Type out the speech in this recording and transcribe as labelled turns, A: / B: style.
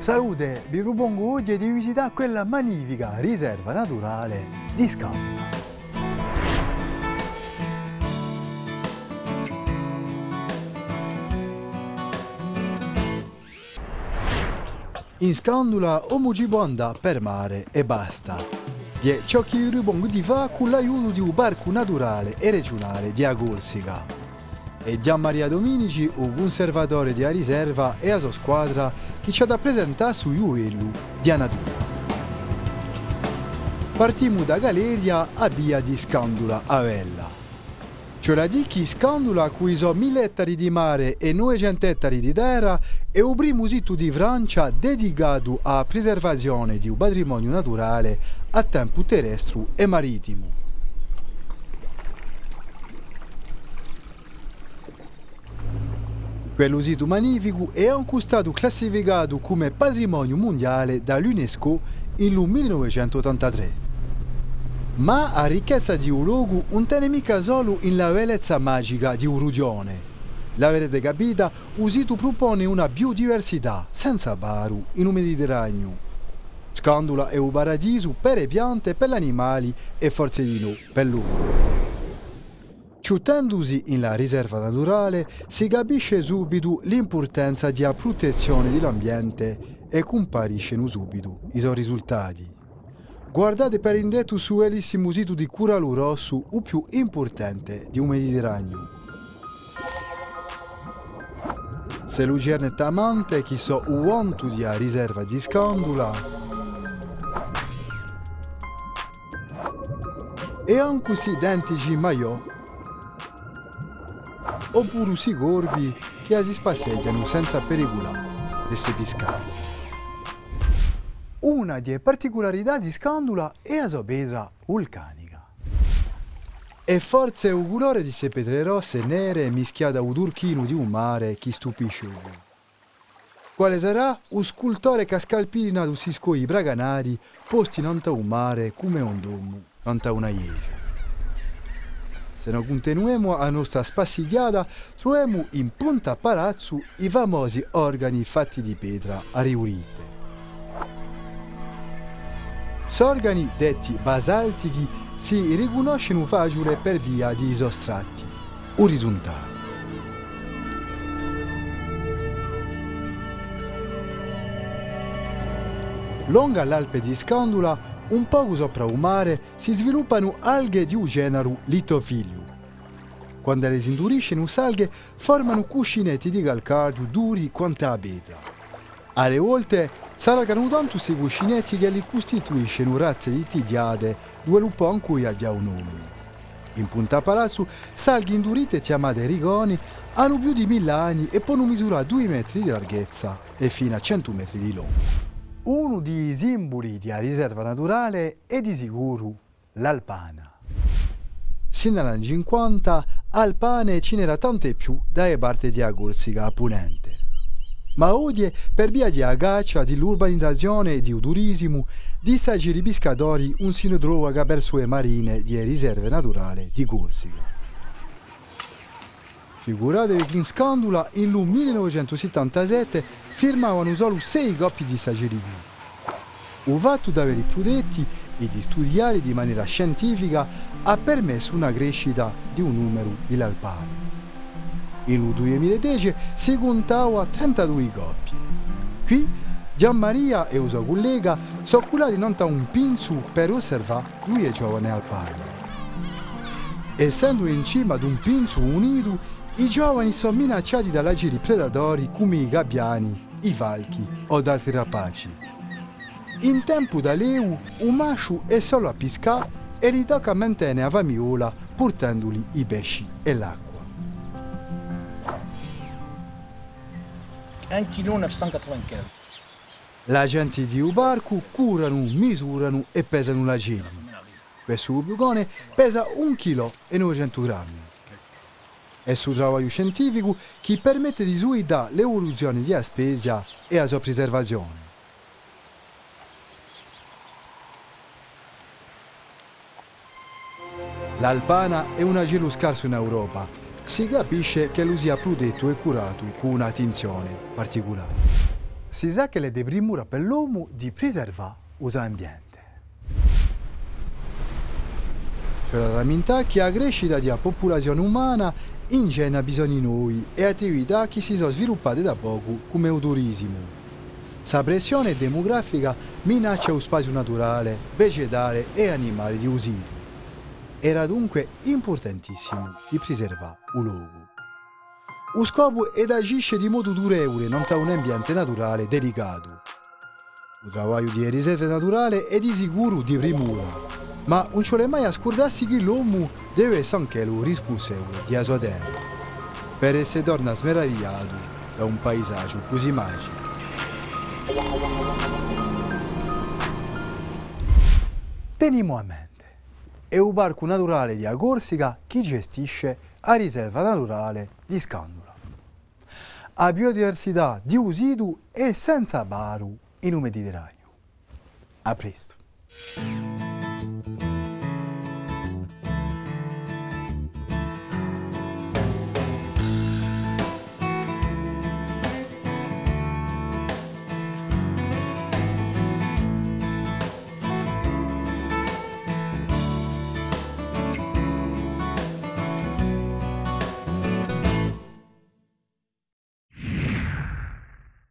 A: Salute, vi propongo oggi di visitare quella magnifica riserva naturale di Scandula. In Scandula o può andare per mare e basta. E ciò che vi propongo di fare con l'aiuto di un parco naturale e regionale di Agorsica. E Gian Maria Dominici, il conservatore di riserva e la sua squadra che ci ha da presentare su Juvellu di natura. Partiamo da Galeria a via di Scandula Vella. Cioè la dichi Scandula cui sono 1000 ettari di mare e 900 ettari di terra è il primo sito di Francia dedicato alla preservazione di un patrimonio naturale a tempo terrestre e marittimo. Quello sito magnifico è anche stato classificato come patrimonio mondiale dall'UNESCO nel 1983. Ma la ricchezza di un luogo non tiene mica solo in la bellezza magica di un rugione. L'avrete capita, il sito propone una biodiversità senza baru in un Mediterraneo. Scandula è un paradiso per le piante, per gli animali e forse di no per l'uomo. Ciuttandosi in la riserva naturale si capisce subito l'importanza della protezione dell'ambiente e compariscono subito i suoi risultati. Guardate per indetto su bellissimo sito di Curalu Rosso, il più importante di un Mediterraneo. Se lucerne tamante chi so uontu di a riserva di Scandula e anche si identici maiò oppure si corvi che si spasseggiano senza pericolare di se piscati. Una delle particolarità di Scandula è la sua pietra vulcanica. E forse è un colore di pietre rosse e nere mischiate a un turchino di un mare che stupisce uno. Quale sarà un scultore che scalpina si scogli braganari posti in un mare come un domo, in una iega. Se non continuiamo la nostra spassigliata, troviamo in Punta Palazzo i famosi organi fatti di pietra a riurite. Sorgani detti basaltichi si riconoscono facile per via di isostratti orizzontali. Lunga l'Alpe di Scandula, un poco sopra un mare, si sviluppano alghe di un genere Lithophyllum. Quando le induriscono, alghe formano cuscinetti di calcario duri quanto a pietra. Alle volte saranno tanto questi cuscinetti che li costituiscono razze di tidiade, due lupo in cui ha un nome. In Punta Palazzo, salghi indurite chiamate rigoni hanno più di mille anni e possono misurare 2 metri di larghezza e fino a 100 metri di lungo. Uno dei simboli della riserva naturale è di sicuro l'alpana. Sino agli anni 50, alpane ce n'era tante più dalle parti di Agorsica a Ponente. Ma oggi, per via di agaccia, dell'urbanizzazione e di turismo, di sagiri pescatori un si trova verso le marine di riserve naturali di Corsica. Figuratevi che in Scandula, nel 1977, firmavano solo sei coppie di saggerini. Il fatto di avere prodotti e di studiare in maniera scientifica ha permesso una crescita di un numero di alpani. Nel 2010 si contava 32 coppie. Qui Gianmaria e il suo collega sono curati non da un pinzu per osservare due giovani alpani. Essendo in cima ad un pinzu unito, i giovani sono minacciati da lagiri predatori come i gabbiani, i falchi o altri rapaci. In tempo da leu, un maschio è solo a pescare e li tocca mantenere a famiglia portandoli i pesci e l'acqua.
B: Un kg 995.
A: La gente di un barco curano, misurano e pesano la giri. Questo bugone pesa 1 kg e 900 grammi. È su lavoro scientifico che permette di studiare l'evoluzione di Aspesia e la sua preservazione. L'alpana è un agilo scarso in Europa. Si capisce che lo sia protetto e curato con un'attenzione particolare. Si sa che è di primura per l'uomo di preservare l'ambiente. La ramintà che la crescita della popolazione umana ingena bisogni noi e attività che si sono sviluppate da poco come il turismo. La pressione demografica minaccia lo spazio naturale, vegetale e animale di Usito. Era dunque importantissimo di preservare il luogo. Lo scopo è agire di modo durevole non un ambiente naturale delicato. Il lavoro di riserve naturali è di sicuro di primura, ma non ci vuole mai a scordarsi che l'uomo deve anche lo responsabile della sua terra, per essere torna smeravigliato da un paesaggio così magico. Teniamo a mente, è un parco naturale di Corsica che gestisce la riserva naturale di Scandula. La biodiversità di Usidu è senza paro in un Mediterraneo. A presto!